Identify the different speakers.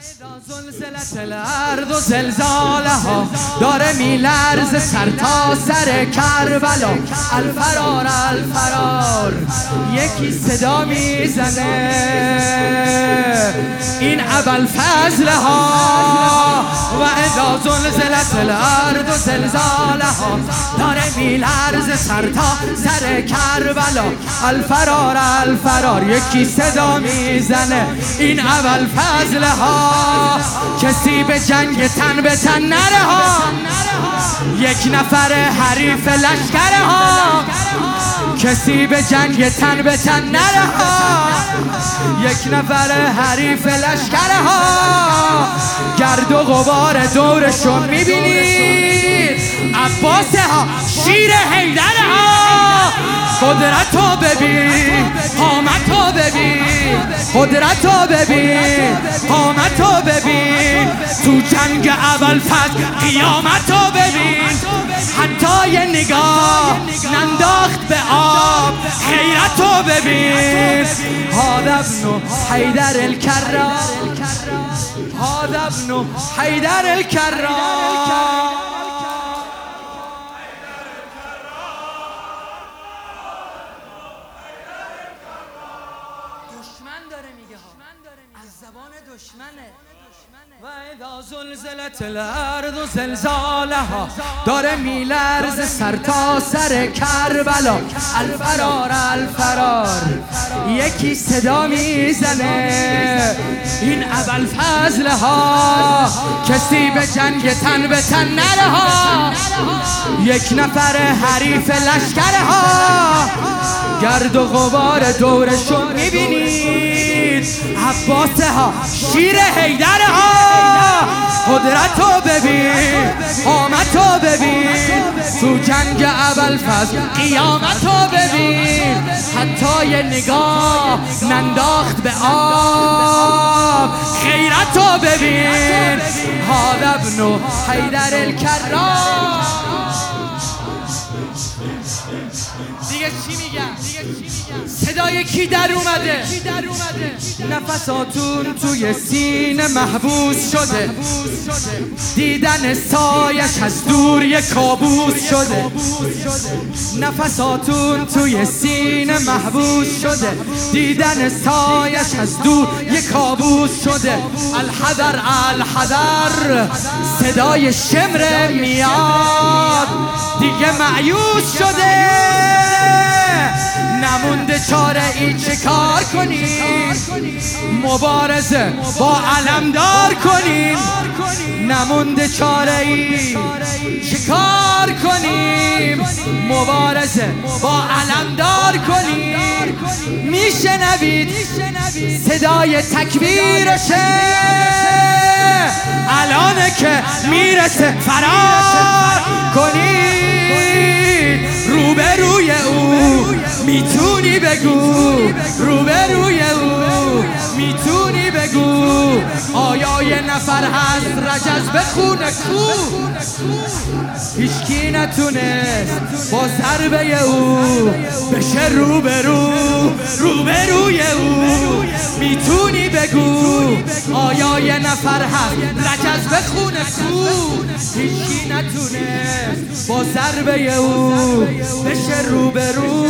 Speaker 1: زلزلت الارض و زلزاله ها. داره میلرز سر تا سر کربلا. الفرار الفرار. یکی صدا می‌زنه. این اول فضل ها. و اذا زلزلت الارض و زلزاله ها. داره میلرز سر تا سر کربلا. الفرار الفرار. یکی صدا می‌زنه. این اول فضل ها. کسی به جنگ تن به تن نره ها. یک نفر حریف لشکره ها. کسی به جنگ تن به تن نره ها. یک نفر حریف لشکره ها. گرد و غبار دورشون می‌بینید عباس ها شیر حیدر ها قدرت رو ببین قامت رو ببین قدرت رو ببین قامت رو ببین. تو جنگ اول فضل قیامت رو ببین. حتی یه نگاه ننداخت به آب خیرت رو ببین. هذا ابن حیدر الکرام. هذا ابن حیدر الکرام. زبان دشمنه. و اذا زلزلت الارض و زلزالها. داره میلرز سر تا سر کربلا. الفرار الفرار. یکی صدا می‌زنه. این اول فضل ها. کسی به جنگ تن به تن نره ها. یک نفر حریف لشکر ها. گرد و غبار دورشون می‌بینید عباس ها شیر حیدر ها. قدرت رو ببین قامت رو ببین. تو جنگ اول فضل قیامت رو ببین. حتی یه نگاه ننداخت به آب. خیرت رو ببین. هذا ابن حیدر الکرام. دیگه چی میگم صدای کی در اومده؟ نفساتون توی سینه محبوس شده. دیدن سایش از دور یه کابوس شده. نفساتون توی سینه محبوس شده. دیدن سایش از دور یه کابوس شده. الحذر الحذر. صدای شمر میاد. دیگه معیوس شده. نمونده چاره ای چه کار کنیم؟ مبارزه با علمدار کنیم. نمونده چاره ای چه کار کنیم؟ مبارزه با علمدار کنیم. میشنوید صدای تکبیرشه الانه که می‌رسه فرار. کنید. روبروی او می‌تونی بگو. روبروی او می‌تونی بگو. آیا یه نفر هست رجز؟ بخونه کو هیچکی نتونست با ضربه او بشه روبرو. روبروی او. می‌تونی بگو آیا یه نفر هست رجز؟ بخونه کو هیچکی نتونست با ضربه او بشه روبرو.